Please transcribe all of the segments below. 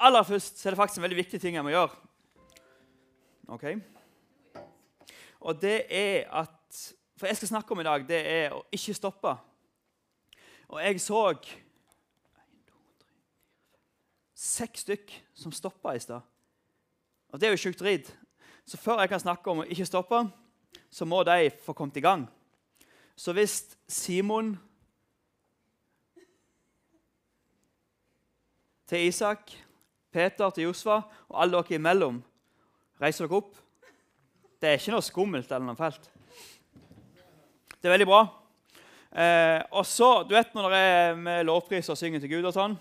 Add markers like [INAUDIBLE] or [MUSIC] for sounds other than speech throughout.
aller først så er det faktisk en veldig viktig ting jeg må gjøre. Ok? Og det er at For jeg skal snakke om i dag, det er å ikke stoppe. Og jeg så seks stykk som stoppa i stad. Og det er jo sjukt dritt. Så før jeg kan snakke om å ikke stoppe, så må de få kommet i gang. Så hvis Simon til Isak, Peter til Josfa og alle dere imellom reiser dere opp Det er ikke noe skummelt eller noe fælt. Det er veldig bra. Eh, og så, du vet Når det er med lovpris og synger til Gud og sånn,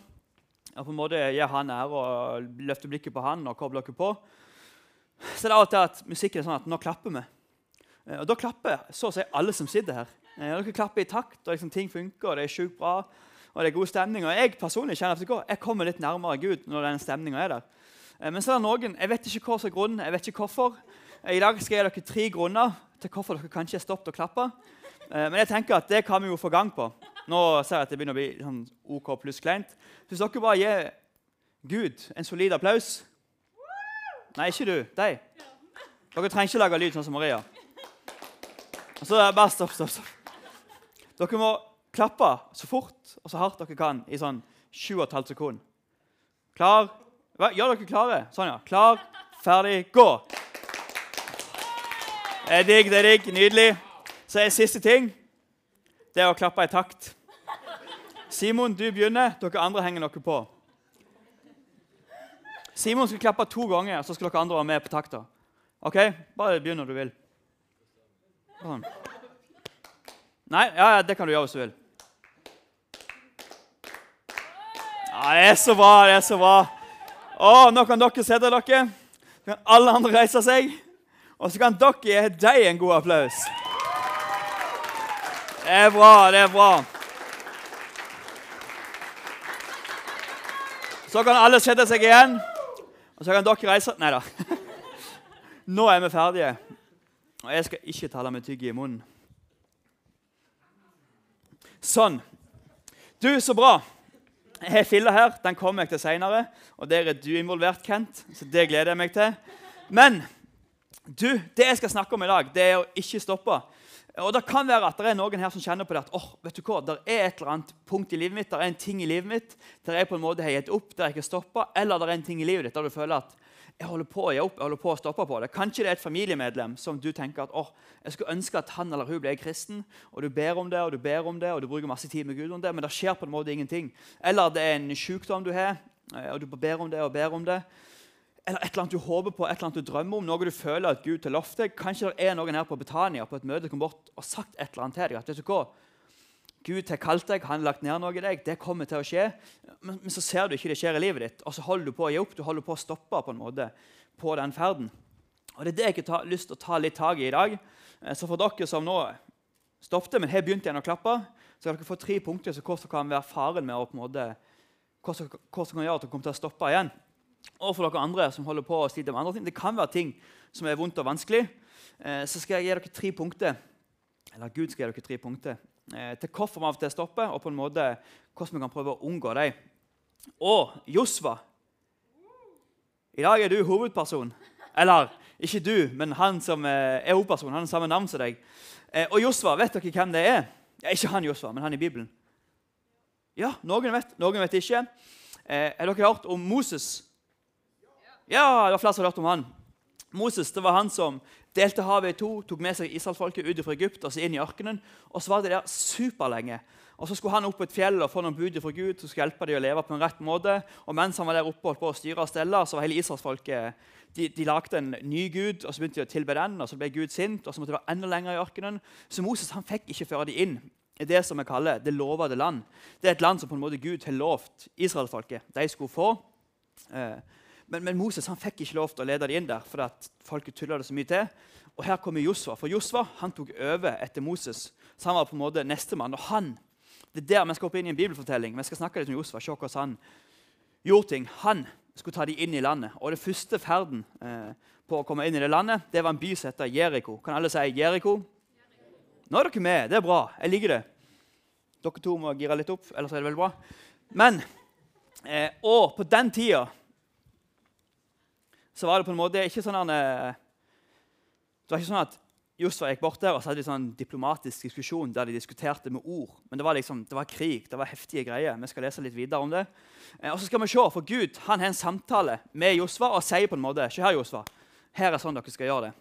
og på en måte gir han ære og løfter blikket på han og kobler dere på, så er det av og til at musikken er sånn at nå klapper vi. Eh, og da klapper så å si alle som sitter her. Eh, dere klapper i takt, og liksom, ting funker, og det er sjukt bra. Og det er god stemning. Og jeg personlig kjenner at jeg kommer litt nærmere Gud når den stemninga er der. Eh, men så er det noen, jeg vet ikke hva som er grunnen, jeg vet ikke hvorfor. I dag skal jeg gi dere tre grunner til hvorfor dere kanskje har stoppet å klappe. Men jeg tenker at det kan vi jo få gang på. Nå ser jeg at det begynner å bli sånn OK pluss kleint. Hvis dere bare gir Gud en solid applaus Nei, ikke du. Deg. Dere trenger ikke lage lyd sånn som Maria. Og Så bare stopp, stopp, stopp. Dere må klappe så fort og så hardt dere kan i sånn 7,5 sekunder. Klar? Gjør dere klare? Sånn, ja. Klar, ferdig, gå! Det er digg, det er digg. Nydelig. Så er siste ting det er å klappe i takt. Simon, du begynner. Dere andre henger noe på. Simon skal klappe to ganger, så skal dere andre være med på takta. Ok? Bare begynn når du vil. Sånn. Nei, ja, ja, det kan du gjøre hvis du vil. Ja, Det er så bra, det er så bra. Å, Nå kan dere sette dere. Så kan alle andre reise seg. Og så kan dere gi deg en god applaus. Det er bra, det er bra. Så kan alle sette seg igjen. Og så kan dere reise Nei da. [LAUGHS] Nå er vi ferdige. Og jeg skal ikke tale med tygg i munnen. Sånn. Du, så bra. Filla her. Den kommer jeg til seinere. Og der er du involvert, Kent. Så det gleder jeg meg til. Men du, det jeg skal snakke om i dag, det er å ikke stoppe. Og Det kan være at det er noen her som kjenner på det at oh, vet du hva, det er et eller annet punkt i livet mitt, det er en ting i livet mitt der jeg på en måte har gitt opp, der jeg ikke stopper, eller det er en ting i livet ditt der du føler at jeg holder på å gi opp, jeg holder på å stoppe på det. Kanskje det er et familiemedlem som du tenker at oh, jeg skulle ønske at han eller hun ble kristen, og du ber om det og du ber om det, og du bruker masse tid med Gud om det, men det skjer på en måte ingenting. Eller det er en sykdom du har, eh, og du ber om det og ber om det eller et eller annet du håper på, et eller annet du drømmer om, noe du føler at Gud har til deg. Kanskje det er noen her på Betania på et møte kom bort og sagt et eller annet til deg. at vet du hva, Gud har kalt deg, han har lagt ned noe i deg. Det kommer til å skje. Men, men, så ser du ikke det skjer i livet ditt, og så holder du på å gi opp. Du holder på å stoppe på en måte på den ferden. Og Det er det jeg har lyst til å ta litt tak i i dag. Eh, så for dere som nå stoppet, men har begynt igjen å klappe, så skal dere få tre punkter så som kan være faren med å på en måte, hvordan, som, kan gjøre at dere kommer til å stoppe igjen. Og for dere andre som holder på å slite med andre ting. Det kan være ting som er vondt og vanskelig. Eh, så skal jeg gi dere tre punkter eller Gud skal gi dere tre punkter til hvorfor vi av og til stopper, og på en måte hvordan vi kan prøve å unngå dem. Og Josva I dag er du hovedperson. Eller ikke du, men han som eh, er hovedperson. Han har samme navn som deg. Eh, og Josva, vet dere hvem det er? Ja, ikke han Josva, men han i Bibelen. Ja, Noen vet, noen vet ikke. Eh, har dere hørt om Moses? Ja, det var flere som har hørt om han. Moses det var han som delte havet i to, tok med seg israelsfolket ut fra Egypt og så inn i ørkenen. Og så var de der superlenge. Og Så skulle han opp på et fjell og få noen bud fra Gud som skulle hjelpe dem å leve på en rett måte. Og mens han var der oppe på å styre og stelle, så var hele israelsfolket de, de lagde en ny gud, og så begynte de å tilbe den, og så ble Gud sint, og så måtte de være enda lenger i ørkenen. Så Moses han fikk ikke føre dem inn i det som vi kaller det lovede land. Det er et land som på en måte Gud har lovt israelsfolket de skulle få. Eh, men, men, Moses han fikk ikke lov til å lede dem inn der, for at folket tulla det så mye til. Og her kommer Josva. For Josva han tok over etter Moses. Så han var på en måte nestemann. Og han, det er der vi skal hoppe inn i en bibelfortelling. Vi skal snakke litt om Josva, se hvordan han gjorde ting. Han skulle ta dem inn i landet. Og det første ferden eh, på å komme inn i det landet, det var en by som heter Jeriko. Kan alle si Jeriko? Nå er dere med. Det er bra. Jeg liker det. Dere to må gire litt opp, ellers er det veldig bra. Men, eh, Og på den tida så var det på en måte ikke sånn han, eh, Det var ikke sånn at Josfa gikk bort der og så hadde de sånn diplomatisk diskusjon der de diskuterte med ord. Men det var liksom, det var krig, det var heftige greier. Vi skal lese litt videre om det. Eh, og så skal vi se, for Gud han har en samtale med Josfa og sier på en måte Se her, Josfa. Her er sånn dere skal gjøre det.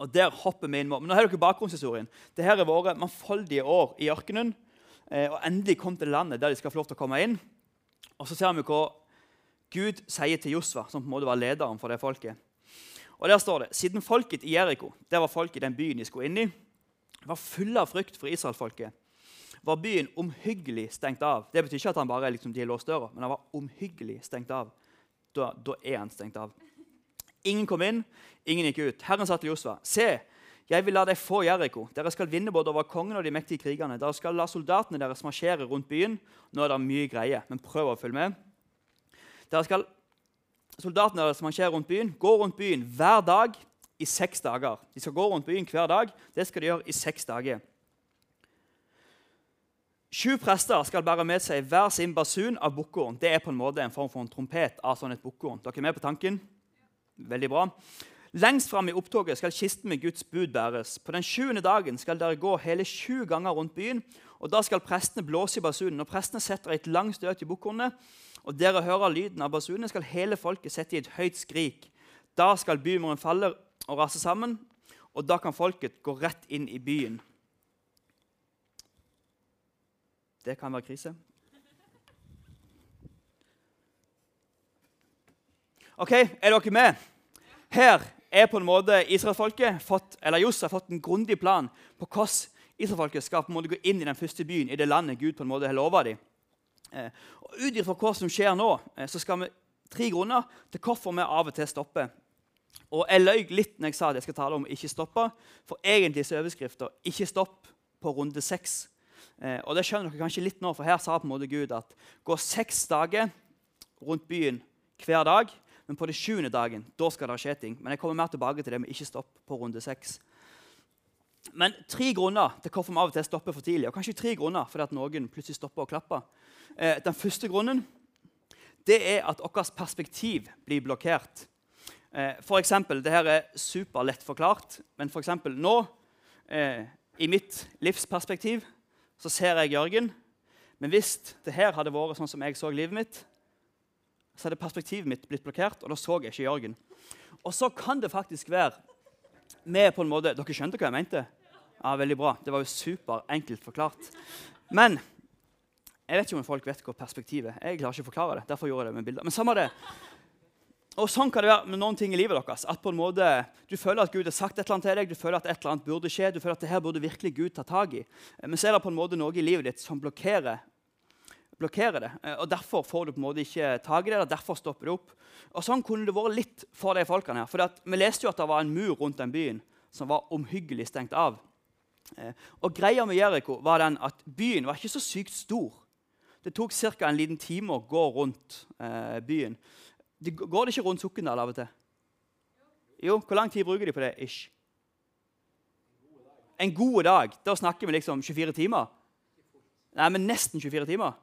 Og der hopper vi inn. Men nå har dere bakgrunnshistorien. Dette har vært mangfoldige år i ørkenen. Eh, og endelig kom til landet der de skal få lov til å komme inn. Og så ser vi hva Gud sier til Josva, som på en måte var lederen for det folket. Og Der står det siden folket i Jeriko, det var folket i den byen de skulle inn i, var fulle av frykt for israelfolket, var byen omhyggelig stengt av. Det betyr ikke at han bare liksom, de låst døra, men han var omhyggelig stengt av. Da, da er han stengt av. Ingen kom inn, ingen gikk ut. Herren sa til Josva, se, jeg vil la deg få Jeriko. Dere skal vinne både over kongen og de mektige krigerne. Dere skal la soldatene deres marsjere rundt byen. Nå er det mye greie, men prøv å følge med. Dere skal soldatene deres marsjere rundt byen, gå rundt byen hver dag i seks dager. De skal gå rundt byen hver dag. Det skal de gjøre i seks dager. Sju prester skal bære med seg hver sin basun av bukkhorn. Det er på en måte en form for en trompet av sånn et bukkhorn. Dere er med på tanken? Veldig bra. Lengst fram i opptoget skal kisten med Guds bud bæres. På den sjuende dagen skal dere gå hele sju ganger rundt byen. Og Da skal prestene blåse i basunen. Når prestene setter et langt støt i bukkhornet, og dere hører lyden av basunen, skal hele folket sette i et høyt skrik. Da skal bymuren falle og rase sammen, og da kan folket gå rett inn i byen. Det kan være krise. Ok, Er dere med? Her er på en måte Israelfolket fått, eller Josef fått en grundig plan på hvordan israelfolket skal på en måte gå inn i den første byen i det landet Gud på en måte har lova dem. Eh, og Ut ifra hva som skjer nå, eh, så skal vi tre grunner til hvorfor vi av og til stopper. Og Jeg løy litt når jeg sa at jeg skal tale om ikke stoppe, for egentlig er overskrifta 'ikke stopp' på runde seks. Eh, og det skjønner dere kanskje litt nå, for her sa på en måte Gud at gå seks dager rundt byen hver dag. Men på den sjuende dagen da skal det skje ting. Men jeg kommer mer tilbake til det med ikke stopp på runde seks. Men tre grunner til hvorfor vi av og til stopper for tidlig. Og kanskje tre grunner fordi at noen plutselig stopper å klappe. Eh, den første grunnen det er at vårt perspektiv blir blokkert. Eh, for eksempel, Dette er superlett forklart, men for eksempel, nå, eh, i mitt livsperspektiv, så ser jeg Jørgen. Men hvis det her hadde vært sånn som jeg så livet mitt, så hadde perspektivet mitt blitt blokkert, og da så jeg ikke Jørgen. Og så kan det faktisk være med på en måte Dere skjønte hva jeg mente? Ja, Veldig bra. Det var jo superenkelt forklart. Men jeg vet ikke om folk vet hva perspektivet er. Jeg klarer ikke å forklare det. derfor gjorde jeg det med bilder. Men samme det. Og Sånn kan det være med noen ting i livet deres. At på en måte Du føler at Gud har sagt et eller annet til deg, du føler at et eller annet burde skje, du føler at det her burde virkelig Gud ta tak i. Men så er det på en måte noe i livet ditt som blokkerer blokkerer det. Eh, og Derfor får du på en måte ikke tak i det. og derfor stopper det opp. Og Sånn kunne det vært litt for de folkene. her. For Vi leste jo at det var en mur rundt den byen som var omhyggelig stengt av. Eh, og Greia med Jeriko var den at byen var ikke så sykt stor. Det tok ca. en liten time å gå rundt eh, byen. De, går det ikke rundt Sokndal av og til? Jo, Hvor lang tid bruker de på det? Ish? En god dag. Da snakker vi liksom 24 timer. Nei, men nesten 24 timer.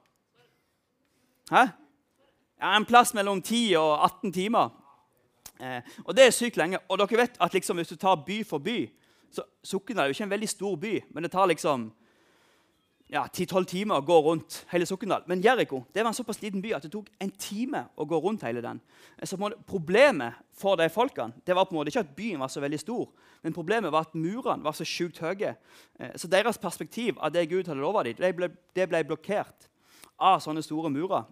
Hæ? Ja, en plass mellom 10 og 18 timer. Eh, og det er sykt lenge. Og dere vet at liksom, hvis du tar by for by så Sokna er jo ikke en veldig stor by, men det tar liksom ja, 10-12 timer å gå rundt hele Sokndal. Men Jeriko var en såpass liten by at det tok en time å gå rundt hele den. Eh, så Problemet for de folkene det var på en måte ikke at byen var så veldig stor, men problemet var at murene var så sjukt høye. Eh, så deres perspektiv av det Gud hadde lova dem, det ble, det ble blokkert av sånne store murer.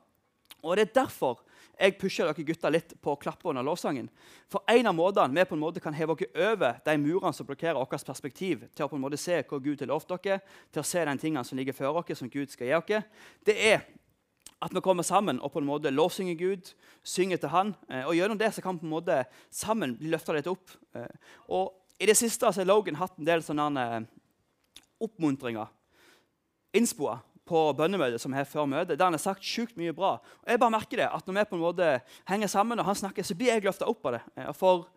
Og Det er derfor jeg pusher dere gutter litt på å klappe under lovsangen. For en av måtene vi på en måte kan heve oss over de murene som blokkerer vårt perspektiv, til å på en måte se hva Gud har lovt dere, til å se de tingene som ligger før dere, som Gud skal gi dere, det er at vi kommer sammen og på en måte lovsynger Gud, synger til Han. Eh, og Gjennom det så kan vi på en måte sammen bli løfta litt opp. Eh, og I det siste har Logan hatt en del sånne eh, oppmuntringer, innspoer, på bønnemøtet som er før møtet, der han har sagt sjukt mye bra. Og jeg bare merker det, at Når vi på en måte henger sammen og han snakker, så blir jeg løfta opp av det. Og for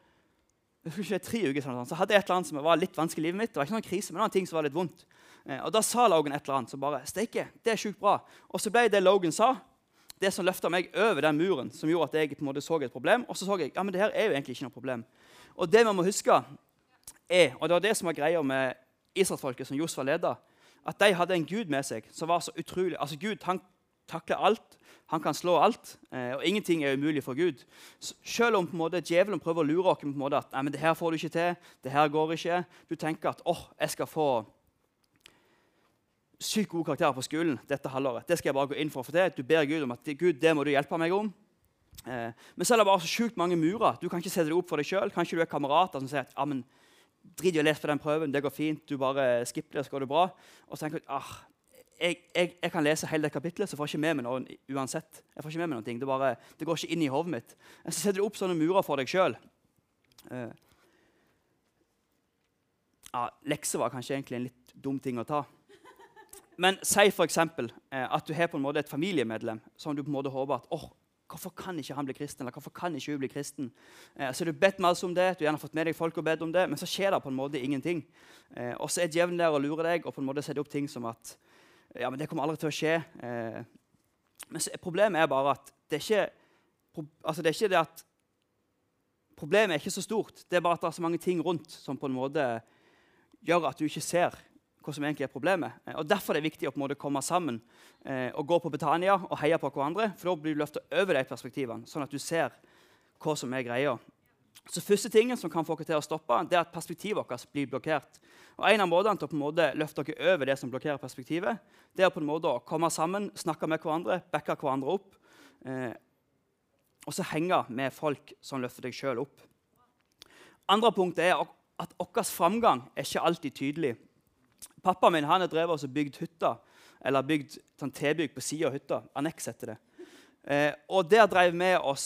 ikke, tre uker siden, så hadde jeg et eller annet som var litt vanskelig i livet mitt. Det var ikke noen krise, men det var en ting som var litt vondt. Eh, og Da sa Logan et eller annet som bare Steike, det er sjukt bra. Og så ble det Logan sa, det som løfta meg over den muren, som gjorde at jeg på en måte så et problem. Og så så jeg ja, men det her er jo egentlig ikke noe problem. Og det vi må huske, er, og det var det som var greia med israelsfolket som Josfa leda, at de hadde en gud med seg som var så utrolig Altså Gud han takler alt. Han kan slå alt, eh, og ingenting er umulig for Gud. selv om på en måte, djevelen prøver å lure oss på en måte at Nei, men det her får du ikke til, det her går ikke Du tenker at åh, jeg skal få sykt gode karakterer på skolen dette halvåret. Det skal jeg bare gå inn for å få til. Du ber Gud om at Gud, det må du hjelpe meg om. Eh, men så er det bare så sjukt mange murer. Du kan ikke sette deg opp for deg sjøl. Kanskje du er kamerater som sier at ja, men, drit i å lese på den prøven, det går fint, du bare skipper det, så går det bra. Og så tenker du ah, jeg, jeg, jeg, kan lese hele det kapitlet, så får jeg ikke med meg noe uansett. Jeg får ikke med meg noe, det, bare, det går ikke inn i hodet mitt. Så setter du opp sånne murer for deg sjøl. Uh, eh, ja, lekser var kanskje egentlig en litt dum ting å ta. Men si f.eks. Eh, at du har på en måte et familiemedlem som du på en måte håper at oh, Hvorfor kan ikke han bli kristen? eller hvorfor kan ikke hun bli kristen? Eh, så Du bedt masse om det, du har gjerne fått med deg folk og bedt om det, men så skjer det på en måte ingenting. Eh, og så er djevelen der og lurer deg og på en måte setter opp ting som at ja, men det kommer aldri til å skje. Eh, men så, problemet er bare at det er ikke, altså det er ikke det at Problemet er ikke så stort. Det er bare at det er så mange ting rundt som på en måte gjør at du ikke ser hva som egentlig er problemet. Eh, og Derfor er det viktig å på en måte komme sammen eh, og gå på Betania og heie på hverandre. For da blir du løfta over de perspektivene, sånn at du ser hva som er greia. Så første tingen som kan få dere til å stoppe, det er at perspektivet deres blir blokkert. Og En av måtene til å på en måte løfte dere over det som blokkerer perspektivet, det er på en måte å komme sammen, snakke med hverandre, backe hverandre opp. Eh, og så henge med folk som løfter deg sjøl opp. Andre punkt er at vår framgang er ikke alltid tydelig. Pappaen min han har drevet og bygd hytta, eller bygd sånn tilbygg på sida av hytta. Anneks heter det. Eh, og der drev vi og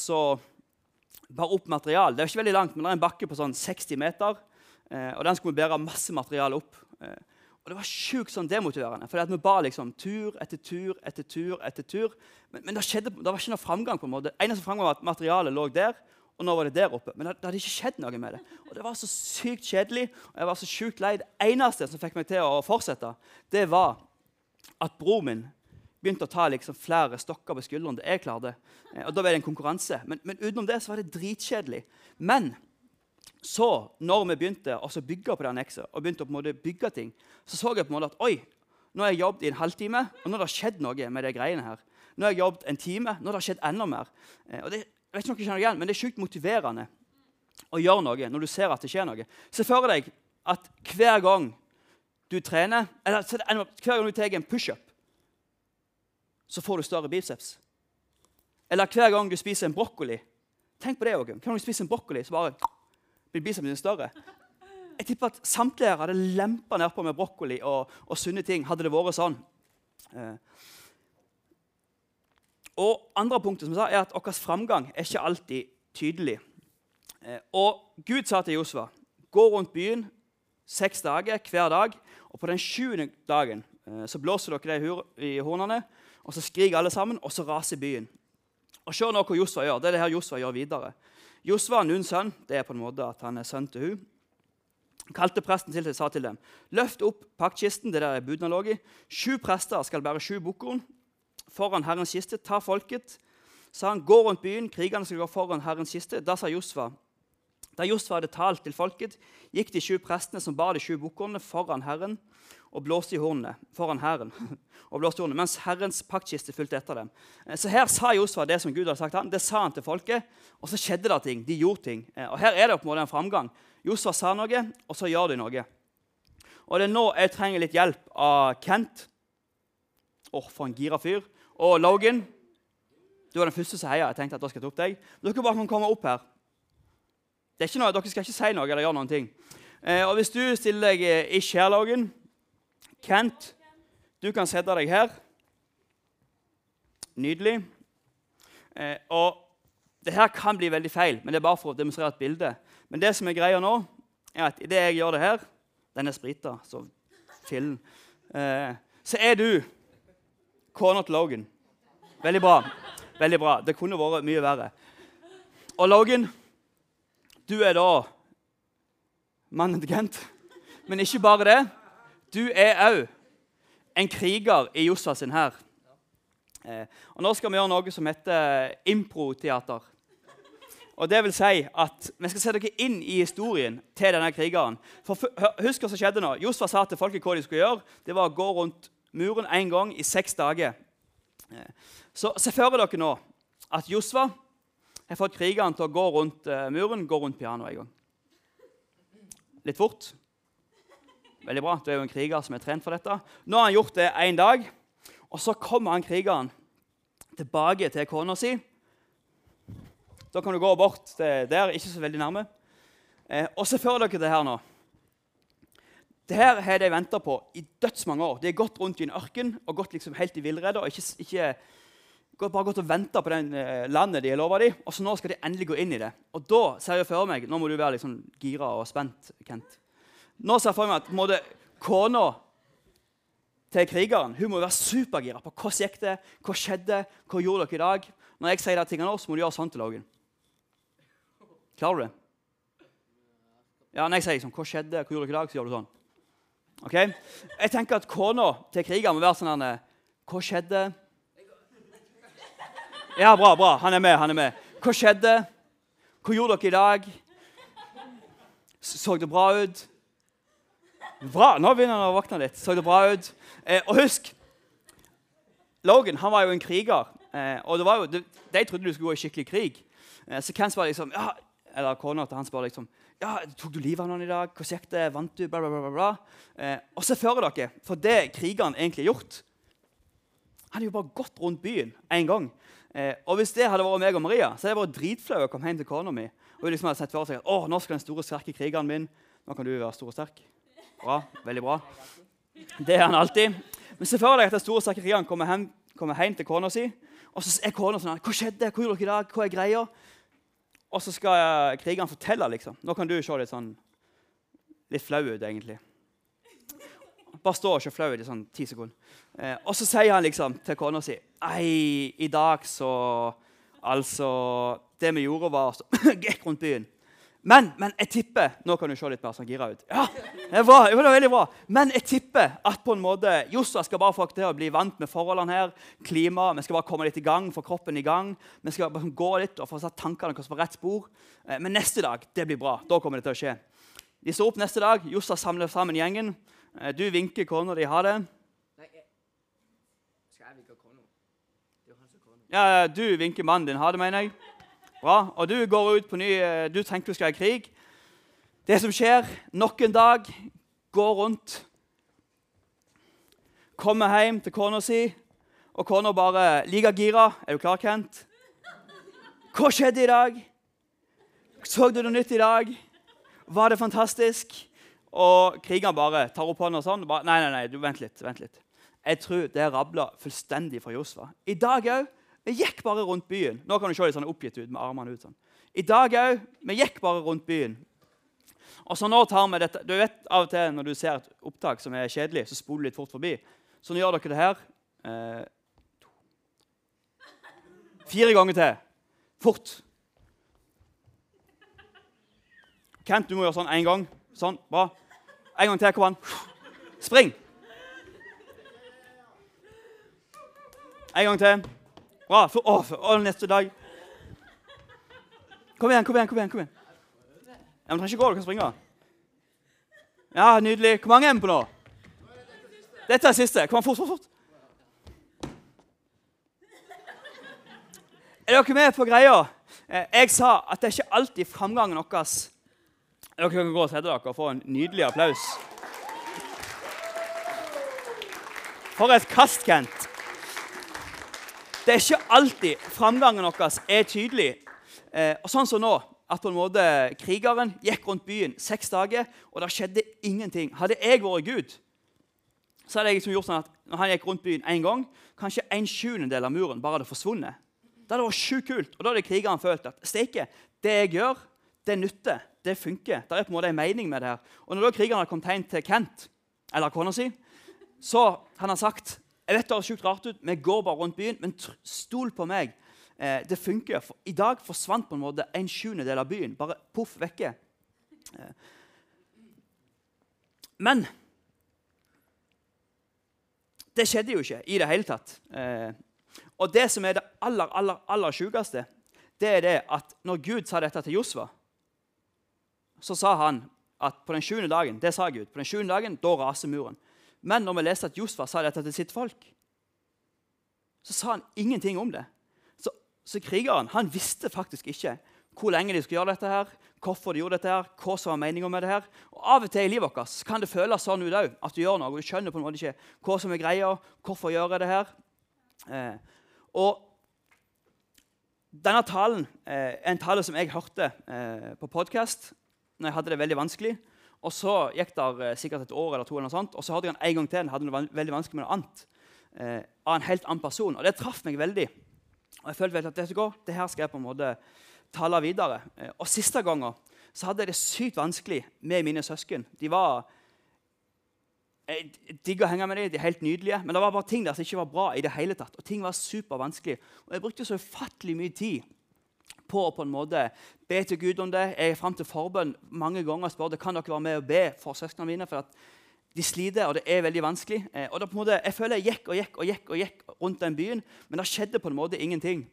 bare opp material. Det er ikke veldig langt, men det er en bakke på sånn 60 meter. Eh, og den skulle vi bære masse materiale opp. Eh, og det var sjukt sånn demotiverende. For vi ba liksom tur etter tur etter tur. etter tur. Men, men det, skjedde, det, var ikke noe framgang. på en måte. Eneste framgang var at materialet lå der, og nå var det der oppe. Men det, det, hadde ikke skjedd noe med det. Og det var så sykt kjedelig, og jeg var så sjukt lei. Det eneste som fikk meg til å fortsette, det var at bror min begynte å ta liksom flere stokker på skuldrene det jeg klarte. Eh, og da ble det en konkurranse. Men, men, utenom det så var det dritkjedelig. Men så, når vi begynte å bygge på det annekset, og begynte å på en måte bygge ting, så så jeg på en måte at oi, nå har jeg jobbet i en halvtime, og nå har det skjedd noe med de greiene her. Nå har jeg jobbet en time, nå har det skjedd enda mer. Eh, og det, vet ikke om dere kjenner igjen, men det er sjukt motiverende å gjøre noe når du ser at det skjer noe. Se for deg at hver gang du trener, eller hver gang du tar en pushup, så får du større biceps. Eller hver gang du spiser en brokkoli. Tenk på det òg. Hver gang du spiser en brokkoli, så bare blir bicepsen din større. Jeg tipper at samtlige hadde lempa nedpå med brokkoli og, og, sunne ting. hadde det vært sånn. Eh, og andre punktet som jeg sa, er at vår framgang er ikke alltid tydelig. Eh, og Gud sa til Josva gå rundt byen seks dager hver dag. Og på den sjuende dagen eh, så blåser dere det i hornene, og så skriker alle sammen, og så raser byen. Og Se nå hva Josva gjør. Det er det her Josva gjør videre. Josva, Nuns sønn, det er på en måte at han er sønn til hun, kalte presten til og sa til dem.: Løft opp paktkisten, det der er budene. Sju prester skal bære sju bukkkorn foran Herrens kiste. Ta folket, sa han, gå rundt byen, krigerne skal gå foran Herrens kiste. Da sa Josfa, da Josfa hadde talt til folket, gikk de sju prestene som bar de sju bukkene, foran Herren og blåste i hornene foran Herren. [LAUGHS] og blåste i hornene, Mens Herrens paktkiste fulgte etter dem. Eh, så Her sa Josfa det som Gud hadde sagt han, det sa han til folket, og så skjedde det ting. De gjorde ting. Eh, og Her er det på en måte en framgang. Josfa sa noe, og så gjør de noe. Og det er nå jeg trenger litt hjelp av Kent. Åh, oh, for en gira fyr. Og Logan, du var den første som heia. Jeg tenkte at da skal jeg ta opp deg. Dere bare kan komme opp her. Det er ikke Noe, dere skal ikke si noe eller gjøre noen ting. Eh, og Hvis du stiller deg eh, ikke her, Logan Kent, du kan sette deg her. Nydelig. Eh, og det her kan bli veldig feil, men det er bare for å demonstrere et bilde. Men det som er greia nå, er at idet jeg gjør det her Den er sprita, så fillen. Eh, så er du Til Logan. Veldig bra. Veldig bra. Det kunne vært mye verre. Og Logan, du er da mannen til Gent. Men ikke bare det. Du er òg en kriger i Josfa sin hær. Eh, og Nå skal vi gjøre noe som heter improteater. Og det vil si at Vi skal se dere inn i historien til denne krigeren. For Husk hva som skjedde nå. Josfa sa til folket hva de skulle gjøre. Det var å gå rundt muren én gang i seks dager. Eh, så se for dere nå at Josva har fått krigeren til å gå rundt uh, muren, gå rundt pianoet en gang. Litt fort. Veldig bra. Du er jo en kriger som er trent for dette. Nå har han gjort det én dag, og så kommer han krigeren tilbake til kona si. Da kan du gå bort til der, ikke så veldig nærme. Eh, og se for dere det her nå. Det her har de venta på i dødsmange år. De har gått rundt i en ørken og gått liksom helt i villrede. og ikke, ikke bare gått og venta på det eh, landet de har lova dem. Og så nå skal de endelig gå inn i det. Og da ser jeg for meg Nå må du være liksom gira og spent, Kent. Nå ser jeg for meg at måte, kona til krigeren hun må være supergira på hvordan gikk det hva skjedde, hva gjorde dere i dag. Når jeg sier de tingene, nå, så må du gjøre sånn til Logan. Klarer du det? Ja, Når jeg sier liksom, 'Hva skjedde? Hva gjorde dere i dag?' så gjør du sånn. Ok? Jeg tenker at kona til krigeren må være sånn her 'Hva skjedde?' Ja, bra, bra. Han er med. han er med. Hva skjedde? Hva gjorde dere i dag? Så det bra ut? Bra. Nå begynner han å våkne litt. Så det bra ut? Eh, og husk Logan han var jo en kriger. Eh, og var jo, de, de trodde du skulle gå i skikkelig krig. Eh, så hvem spør liksom, ja, eller kona til han spør liksom ja, 'Tok du livet av noen i dag? Hvordan gikk det? Vant du?' Bla, bla, bla, bla. Eh, og se for dere, for det krigeren egentlig har gjort Han hadde jo bare gått rundt byen én gang. Eh, og hvis det hadde vært meg og Maria, så hadde jeg vært dritflau å komme hjem til kona mi. Og liksom hadde sett for seg at å, nå skal den store, sterke krigeren min Nå kan du være stor og sterk. Bra. Veldig bra. Det er han alltid. Men se for deg at den store, sterke krigeren kommer hjem, kommer hjem til kona si. Og så er kona sånn 'Hva skjedde? Hva gjorde dere i dag? Hva er greia?' Og så skal krigeren fortelle. liksom. Nå kan du se litt sånn litt flau ut, egentlig. Bare stå og se flau ut i sånn ti sekunder. Eh, og så sier han liksom til kona si 'Ei, i dag så Altså Det vi gjorde, var å [LAUGHS] gikk rundt byen. Men, men, jeg tipper Nå kan du se litt mer sånn gira ut. Ja, det var, det var veldig bra. Men jeg tipper at på en måte Josua skal bare få til å bli vant med forholdene her. Klima, Vi skal bare komme litt i gang, få kroppen i gang. Vi skal bare gå litt og få satt tankene på rett spor. Eh, men neste dag det blir bra. Da kommer det til å skje. De står opp neste dag. Josua samler sammen gjengen. Eh, du vinker kona di ha det. Nei, skal jeg vinke kona? Ja, du vinker mannen din ha det, mener jeg. Bra. Og du går ut på ny eh, Du tenker du skal i krig. Det som skjer nok en dag, går rundt, kommer hjem til kona si, og kona bare liker gira. Er du klar, Kent? Hva skjedde i dag? Så du noe nytt i dag? Var det fantastisk? Og krigeren bare tar opp hånda sånn. Bare, nei, nei, nei, du, vent litt. vent litt. Jeg tror det rabla fullstendig for Josfa. I dag òg vi gikk bare rundt byen. Nå kan du se litt sånn oppgitt ut med armene ut. sånn. I dag òg. Vi gikk bare rundt byen. Og så nå tar vi dette. Du vet av og til når du ser et opptak som er kjedelig, så spoler du litt fort forbi. Så nå gjør dere det her. Eh, fire ganger til. Fort. Kent, du må gjøre sånn én gang. Sånn. Bra. En gang til. Kom an. Spring. En gang til. Bra. For, å, for, å, neste dag. Kom igjen, kom igjen. kom igjen, kom igjen. Ja, men trenger ikke gå, du kan springe. Ja, Nydelig. Hvor mange er vi på nå? Dette er siste. Kom an, fort, fort, fort. Er dere med på greia? Eh, jeg sa at det er ikke alltid framgangen vår Dere kan gå og sette dere og få en nydelig applaus. For et kast, Kent. Det er ikke alltid framgangen vår er tydelig. Eh, og sånn som nå, at på en måte krigeren gikk rundt byen seks dager, og det skjedde ingenting. Hadde jeg vært Gud, så hadde jeg liksom gjort sånn at når han gikk rundt byen én gang, kanskje en sjuendedel av muren bare hadde forsvunnet. Det hadde vært sjukt kult. Og da hadde krigeren følt at steike, det jeg gjør, det nytter. Det funker. Det er på en måte en mening med det her. Og når da krigeren hadde kommet hjem til Kent, eller kona si, så han sagt jeg vet det høres sjukt rart ut, vi går bare rundt byen, men stol på meg. Eh, det funker. For I dag forsvant på en måte en sjuendedel av byen. Bare poff vekke. Eh. Men det skjedde jo ikke i det hele tatt. Eh, Og det som er det aller, aller, aller sjukeste, det er det at når Gud sa dette til Josva, så sa han at på den sjuende dagen det sa Gud, på den sjuende dagen, da raser muren. Men når vi leser at Josfa sa dette til sitt folk, så sa han ingenting om det. Så, så krigeren han visste faktisk ikke hvor lenge de skulle gjøre dette, her, hvorfor de gjorde dette, her, hva som var meninga med det. her. Og Av og til i livet vårt kan det føles sånn ut òg, at du gjør noe, og du skjønner på en måte ikke hva som er greia, hvorfor gjør jeg det her. Eh, og denne talen eh, er en tale som jeg hørte eh, på podkast når jeg hadde det veldig vanskelig. Og Så gikk det eh, sikkert et år eller to, eller noe sånt, og så hørte jeg han en gang til. hadde det veldig vanskelig med noe annet, eh, av en helt annen person. Og Det traff meg veldig. Og jeg følte at det, det her skal jeg på en måte tale videre. Eh, og Siste gangen så hadde jeg det sykt vanskelig med mine søsken. De var jeg digger å henge med dem, de er helt nydelige, men det var bare ting der som ikke var bra. i det hele tatt, og ting var supervanskelig. Og Jeg brukte så ufattelig mye tid på å på en måte be til Gud om det. Jeg er fram til forbønn mange ganger og spør kan dere være med og be for søsknene mine. for de sliter, og det er veldig vanskelig. Eh, og det på en måte, Jeg føler jeg gikk og gikk og gikk og gikk rundt den byen, men det skjedde på en måte ingenting.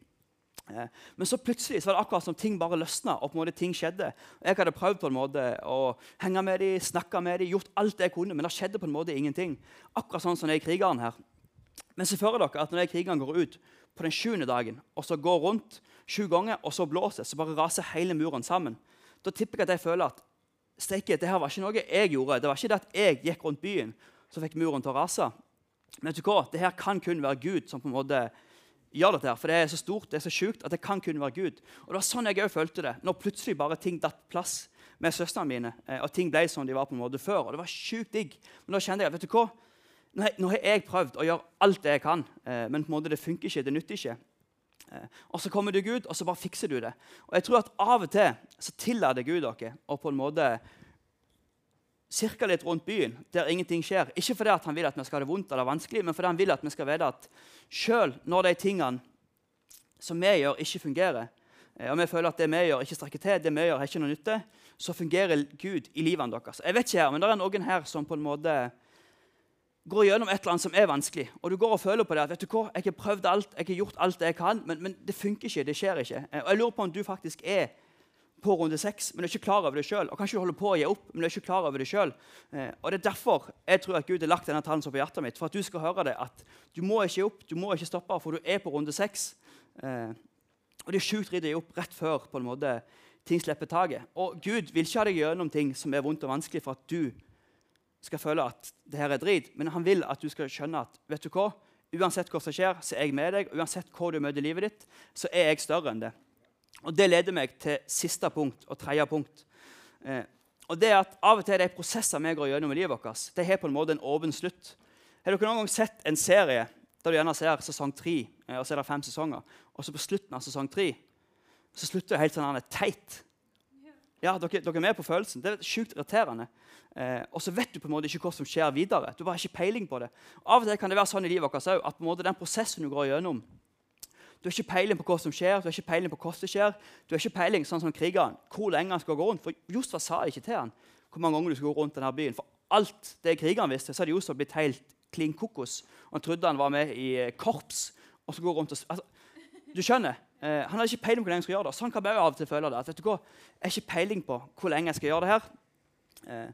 Eh, men så plutselig så var det akkurat som ting bare løsna. og på en måte ting skjedde. Jeg hadde prøvd på en måte å henge med dem, snakke med dem, gjort alt jeg kunne, men det skjedde på en måte ingenting. Akkurat sånn som jeg er krigeren her. Men så føler dere at når krigeren går ut på den sjuende dagen og så går rundt sju ganger, og så blåser, så bare raser hele muren sammen, da tipper jeg at jeg føler at steike, det her var ikke noe jeg gjorde. Det var ikke det at jeg gikk rundt byen så fikk muren til å rase. Men vet du hva? det her kan kun være Gud som på en måte gjør dette. her, For det er så stort det er så sjukt at det kan kun være Gud. Og det var sånn jeg òg følte det. Når plutselig bare ting datt plass med søstrene mine, eh, og ting ble som de var på en måte før. og det var sjukt digg. Men da kjente jeg vet du hva? Nå har jeg prøvd å gjøre alt det jeg kan, eh, men på en måte det funker ikke. det nytter ikke. Eh, og Så kommer du Gud, og så bare fikser du det. Og jeg tror at Av og til så tillater Gud dere å på en måte cirka litt rundt byen der ingenting skjer. Ikke fordi han vil at vi skal ha det vondt eller vanskelig, men fordi han vil at vi skal vite at selv når de tingene som vi gjør, ikke fungerer, eh, og vi føler at det vi gjør, ikke strekker til, det vi gjør, har ikke noe nytte, så fungerer Gud i livene deres. Jeg vet ikke her, men Det er noen her som på en måte går gjennom et eller annet som er vanskelig, og du går og føler på det at vet du hva, jeg har prøvd alt, jeg har gjort alt det jeg kan, men, men det funker ikke. det skjer ikke. Eh, og Jeg lurer på om du faktisk er på runde seks, men du er ikke klar over det sjøl. Og kanskje du holder på å gi opp, men du er ikke klar over det sjøl. Eh, og det er derfor jeg tror at Gud har lagt denne talen på hjertet mitt. For at du skal høre det. At du må ikke gi opp, du må ikke stoppe, for du er på runde seks. Eh, og det er sjukt å gi opp rett før på en måte ting slipper taket. Og Gud vil ikke ha deg gjennom ting som er vondt og vanskelig for at du skal føle at det her er drit, men han vil at du skal skjønne at vet du hva? uansett hva som skjer, så er jeg med deg. Uansett hva du møter i livet ditt, så er jeg større enn det. Og Det leder meg til siste punkt og tredje punkt. Eh, og det er at Av og til de prosesser vi går gjennom i livet vårt, de har på en måte en åpen slutt. Har dere noen gang sett en serie der du gjerne ser sesong tre, eh, og så er det fem sesonger, og så på slutten av sesong tre så slutter det helt sånn teit? Ja, dere, dere, er med på følelsen. Det er sjukt irriterende. Eh, og så vet du på en måte ikke hva som skjer videre. Du har ikke peiling på det. Av og til kan det være sånn i livet vårt at på en måte den prosessen du går gjennom, du har ikke peiling på hva som skjer, du har ikke peiling på hva som skjer. Du har ikke peiling sånn som krigeren, hvor lenge han skal gå rundt. For Josfa sa ikke til han hvor mange ganger du skal gå rundt denne byen. For alt det krigeren visste, så hadde Josfa blitt helt klin kokos. Han trodde han var med i eh, korps. og så gå rundt og... Altså, du skjønner, eh, Han hadde ikke peiling på hvor lenge han skulle gjøre det. Sånn kan jeg av og til føle det. at vet du hva, Jeg har ikke peiling på hvor lenge jeg skal gjøre det her. Eh,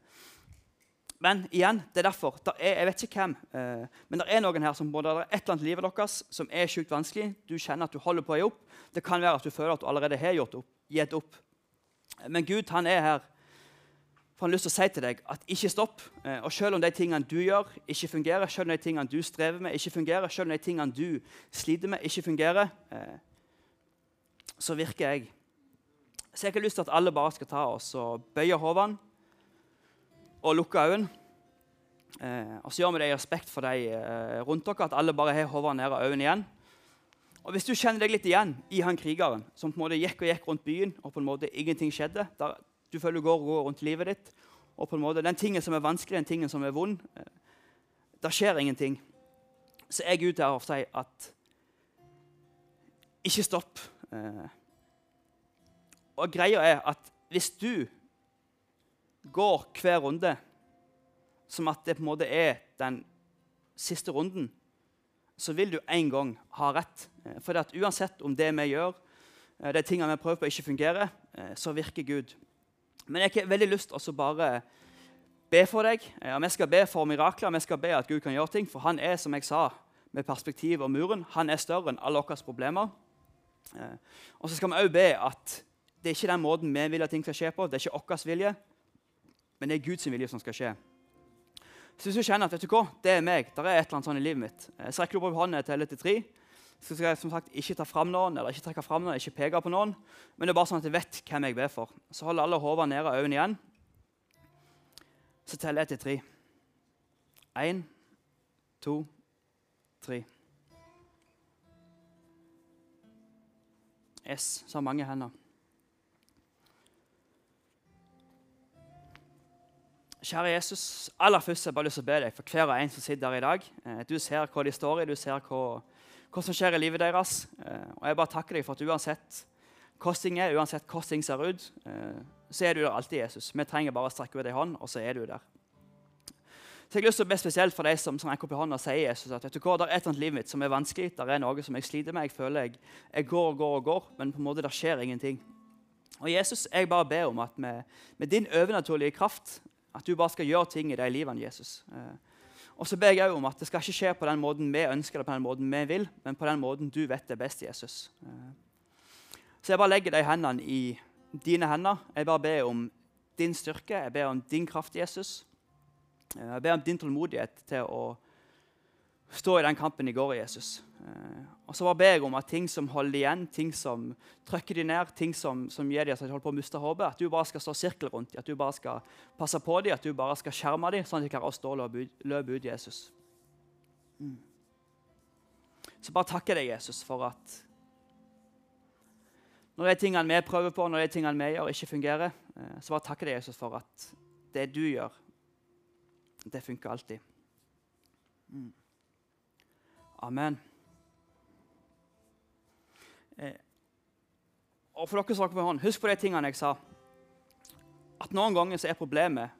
men igjen, det er derfor. Er, jeg vet ikke hvem, eh, men det er noen her som både er et eller annet i livet deres som er sjukt vanskelig. Du kjenner at du holder på å gi opp. Det kan være at du føler at du allerede har gjort opp, gitt opp. Men Gud han er her for han har lyst til å si til deg at ikke stopp. Eh, og selv om de tingene du gjør, ikke fungerer, selv om de tingene du strever med, ikke fungerer, selv om de tingene du sliter med, ikke fungerer, eh, så virker jeg. Så jeg har lyst til at alle bare skal ta oss og bøye hodene og lukke øynene. Eh, og så gjør vi det i respekt for de eh, rundt dere, at alle bare har hodet ned og øynene igjen. Og Hvis du kjenner deg litt igjen i han krigeren som på en måte gikk og gikk rundt byen, og på en måte ingenting skjedde der, Du føler du går og går rundt livet ditt, og på en måte den tingen som er vanskelig, den tingen som er vond eh, Der skjer ingenting. Så jeg er ute her og sier at ikke stopp. Eh, og greia er at hvis du går hver runde som at det på en måte er den siste runden, så vil du en gang ha rett. for for at uansett om det vi gjør, eh, de tingene vi prøver på, ikke fungerer, eh, så virker Gud. Men jeg har veldig lyst til å bare be for deg. Vi skal be for mirakler, vi skal be at Gud kan gjøre ting. For han er, som jeg sa, med perspektiv og muren, han er større enn alle våre problemer. Og så skal vi òg be at det er ikke den måten vi vil at ting skal skje på. Det er ikke vår vilje, men det er Guds vilje som skal skje. Så hvis du kjenner at vet du hva, det er meg, der er et eller annet sånt i livet mitt, eh, så rekker du opp hånden til til tre. Så skal jeg som sagt ikke ta fram noen, eller ikke trekke fram noen, ikke peke på noen. Men det er bare sånn at jeg vet hvem jeg ber for. Så holder alle hodene nede og øynene igjen. Så teller jeg til tre. Én, to, tre. Yes, så har mange hender. Kjære Jesus, aller først har jeg bare lyst til å be deg for hver og en som sitter her i dag. Eh, du ser hva de står i, du ser hva, hva som skjer i livet deres. Eh, og jeg bare takker deg for at uansett hvordan ting er, uansett hvordan ting ser ut, eh, så er du der alltid, Jesus. Vi trenger bare å strekke ut ei hånd, og så er du der. Så jeg har lyst til å be spesielt for deg som, som rekker opp i hånda og sier Jesus, at vet du hva, det er et eller annet livet mitt som er vanskelig, det er noe som jeg sliter med. Jeg føler jeg, jeg går og går og går, men på en måte det skjer ingenting. Og Jesus, jeg bare ber om at med, med din overnaturlige kraft at du bare skal gjøre ting i de livene, Jesus. Eh, og så ber jeg om at det skal ikke skje på den måten vi ønsker det, på den måten vi vil, men på den måten du vet det best, Jesus. Eh, så jeg bare legger de hendene i dine hender. Jeg bare ber om din styrke, jeg ber om din kraft, Jesus. Eh, jeg ber om din tålmodighet til å stå i den kampen i går, Jesus. Eh, og så bare ber jeg om at ting som holder igjen, ting som trykker de ned, ting som, som gir de at de holder på å miste håpet, at du bare skal stå sirkel rundt dem, at du bare skal passe på dem, at du bare skal skjerme dem, sånn at de klarer å stå og løpe ut Jesus. Mm. Så bare takker deg, Jesus, for at når de tingene vi prøver på, når de tingene vi gjør, ikke fungerer, eh, så bare takker deg, Jesus, for at det du gjør, det funker alltid. Mm. Amen. Eh, og for dere som med hånd, Husk på de tingene jeg sa. At Noen ganger så er problemet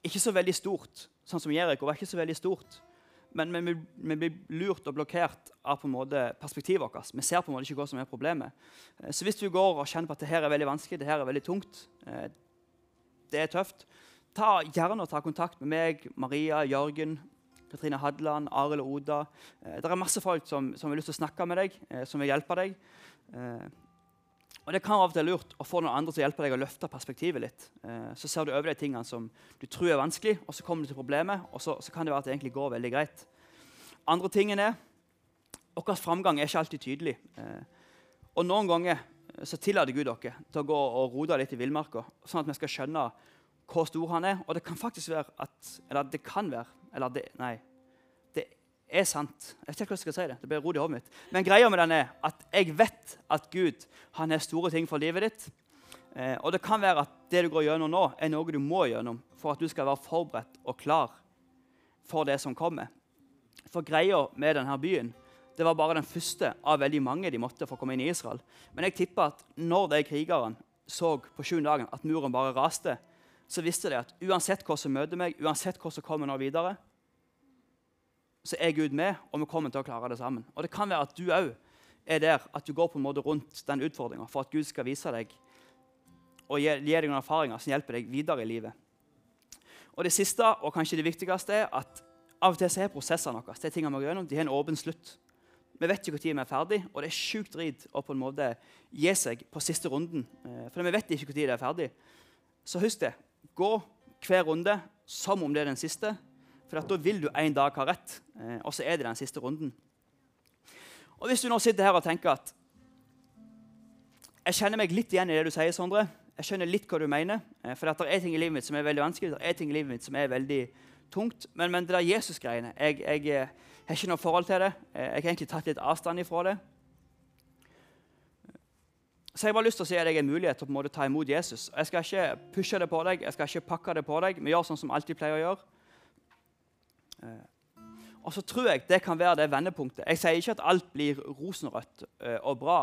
ikke så veldig stort, sånn som Jeriko var ikke så veldig stort. Men vi, vi, blir lurt og blokkert av på en måte perspektivet vårt. Vi ser på en måte ikke hva som er problemet. Eh, så hvis du går og kjenner på at det her er veldig vanskelig, det her er veldig tungt, eh, det er tøft, ta gjerne og ta kontakt med meg, Maria, Jørgen, Katrine Hadland, Arild og Oda. Eh, det er masse folk som, som har lyst til å snakke med deg, eh, som vil hjelpe deg. Eh, og Det kan av og til være lurt å få noen andre til å hjelpe deg å løfte perspektivet litt. Så ser du over de tingene som du tror er vanskelig, og så kommer du til problemet, og så, så kan det være at det egentlig går veldig greit. Andre tingen er vår framgang er ikke alltid tydelig. Og noen ganger så tillater Gud dere til å gå og rote litt i villmarka, sånn at vi skal skjønne hvor stor han er. Og det kan faktisk være at, eller det kan være eller det, nei, det er sant. Jeg vet ikke hvordan jeg skal si det. Det blir rot i hodet mitt. Men greia med den er at jeg vet at Gud han har store ting for livet ditt. Eh, og det kan være at det du går gjennom nå, er noe du må gjennom for at du skal være forberedt og klar for det som kommer. For greia med denne byen det var bare den første av veldig mange de måtte for å komme inn i Israel. Men jeg tipper at når de krigerne så på sjuende dagen at muren bare raste, så visste de at uansett hva som møter meg, uansett hva som kommer nå videre, så er Gud med, og vi kommer til å klare det sammen. Og Det kan være at du òg er der at du går på en måte rundt den utfordringa for at Gud skal vise deg og gi, deg noen erfaringer som hjelper deg videre i livet. Og Det siste og kanskje det viktigste er at av og til så er prosessene våre er tingene vi går gjennom, de har en åpen slutt. Vi vet ikke når vi er ferdig, og det er sjukt drit å på en måte gi seg på siste runden. Eh, for vi vet ikke når det er ferdig. Så husk det. Gå hver runde som om det er den siste, for da vil du en dag ha rett. Eh, og så er det den siste runden. Og Hvis du nå sitter her og tenker at jeg kjenner meg litt igjen i det du sier, Sondre. Jeg skjønner litt hva du mener. Eh, for det er ting i livet mitt som er veldig vanskelig, det er ting i livet mitt som er veldig tungt. Men, men det der Jesus-greiene jeg, jeg, jeg, har ikke noe forhold til det. Eh, jeg har egentlig tatt litt avstand ifra det. Så jeg har lyst til å si at jeg har mulighet til å ta imot Jesus. Jeg skal ikke pushe det på deg, jeg skal ikke pakke det på deg. Vi gjør sånn som alltid pleier å gjøre. Eh, og så tror jeg det kan være det vendepunktet. Jeg sier ikke at alt blir rosenrødt eh, og bra.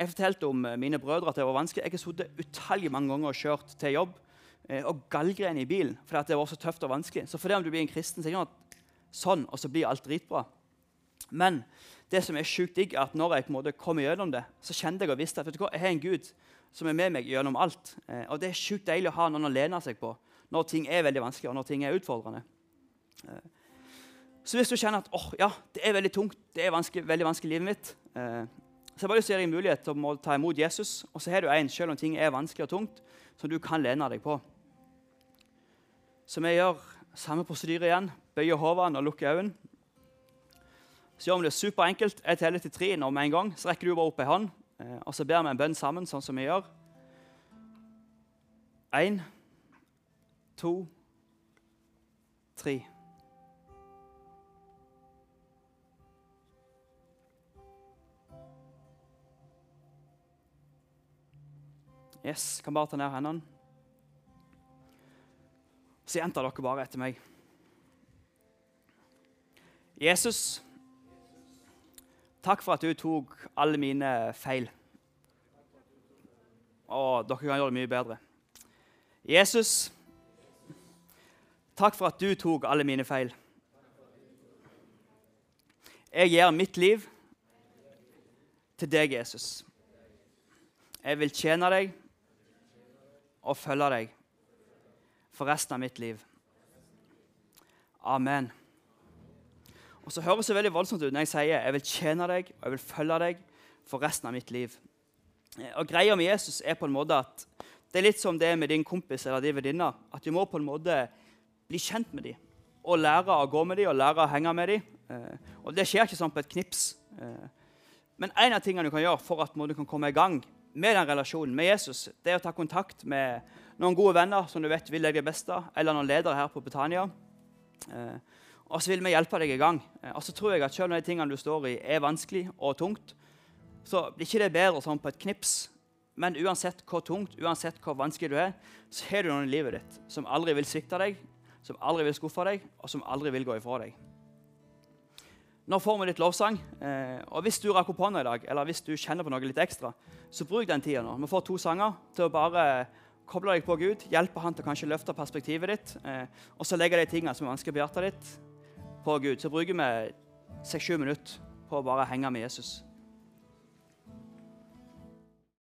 Jeg fortalte om eh, mine brødre at det var vanskelig. Jeg har sittet utallige mange ganger og kjørt til jobb og gallgren i bilen fordi det var så tøft og vanskelig. Så fordi om du blir en kristen, så er det ikke sånn, og så blir alt dritbra. Men det som er sjukt digg, er at når jeg på en måte kom gjennom det, så kjente jeg og visste at vet du hva, jeg har en Gud som er med meg gjennom alt. Eh, og det er sjukt deilig å ha noen å lene seg på når ting er veldig vanskelig og når ting er utfordrende. Eh, så hvis du kjenner at oh, ja, det er veldig tungt, det er vanskelig, veldig vanskelig i livet mitt, eh, så jeg bare lyst til å mulighet til å ta imot Jesus. Og så har du en, selv om ting er vanskelig og tungt, som du kan lene deg på. Så vi gjør samme prosedyre igjen. Bøyer hodene og lukker øynene. Så gjør vi det superenkelt. Jeg teller til tre nå med en gang. Så rekker du bare opp ei hånd, eh, og så ber vi en bønn sammen, sånn som vi gjør. Én, to, tre. Yes, kan bare ta ned hendene. Så gjentar dere bare etter meg. Jesus, takk for at du tok alle mine feil. Og dere kan gjøre det mye bedre. Jesus, takk for at du tok alle mine feil. Jeg gir mitt liv til deg, Jesus. Jeg vil tjene deg og følge deg for resten av mitt liv. Amen. Og så høres det veldig voldsomt ut når jeg sier jeg vil tjene deg og jeg vil følge deg for resten av mitt liv. Og Greia med Jesus er på en måte at det er litt som det er med din kompis eller din venninne. At du må på en måte bli kjent med dem og lære å gå med dem og lære å henge med dem. Eh, og det skjer ikke sånn på et knips. Eh, men en av tingene du kan gjøre for at du kan komme i gang med den relasjonen med Jesus, det er å ta kontakt med noen gode venner som du vet vil deg det beste, eller noen ledere her på Betania. Eh, og så vil vi hjelpe deg i gang. Eh, og så tror jeg at Selv om de tingene du står i, er vanskelig og tungt, så blir ikke det bedre sånn på et knips. Men uansett hvor tungt, uansett hvor vanskelig du er, så har du noen i livet ditt som aldri vil svikte deg, som aldri vil skuffe deg, og som aldri vil gå ifra deg. Nå får vi litt lovsang. Eh, og Hvis du rakk opp hånda i dag, eller hvis du kjenner på noe litt ekstra, så bruk den tida nå. Vi får to sanger til å bare koble deg på Gud, hjelpe han til å kanskje løfte perspektivet ditt, eh, og så legge de tingene som er vanskelig på hjertet ditt, på Gud. Så bruker vi seks-sju minutter på å bare henge med Jesus.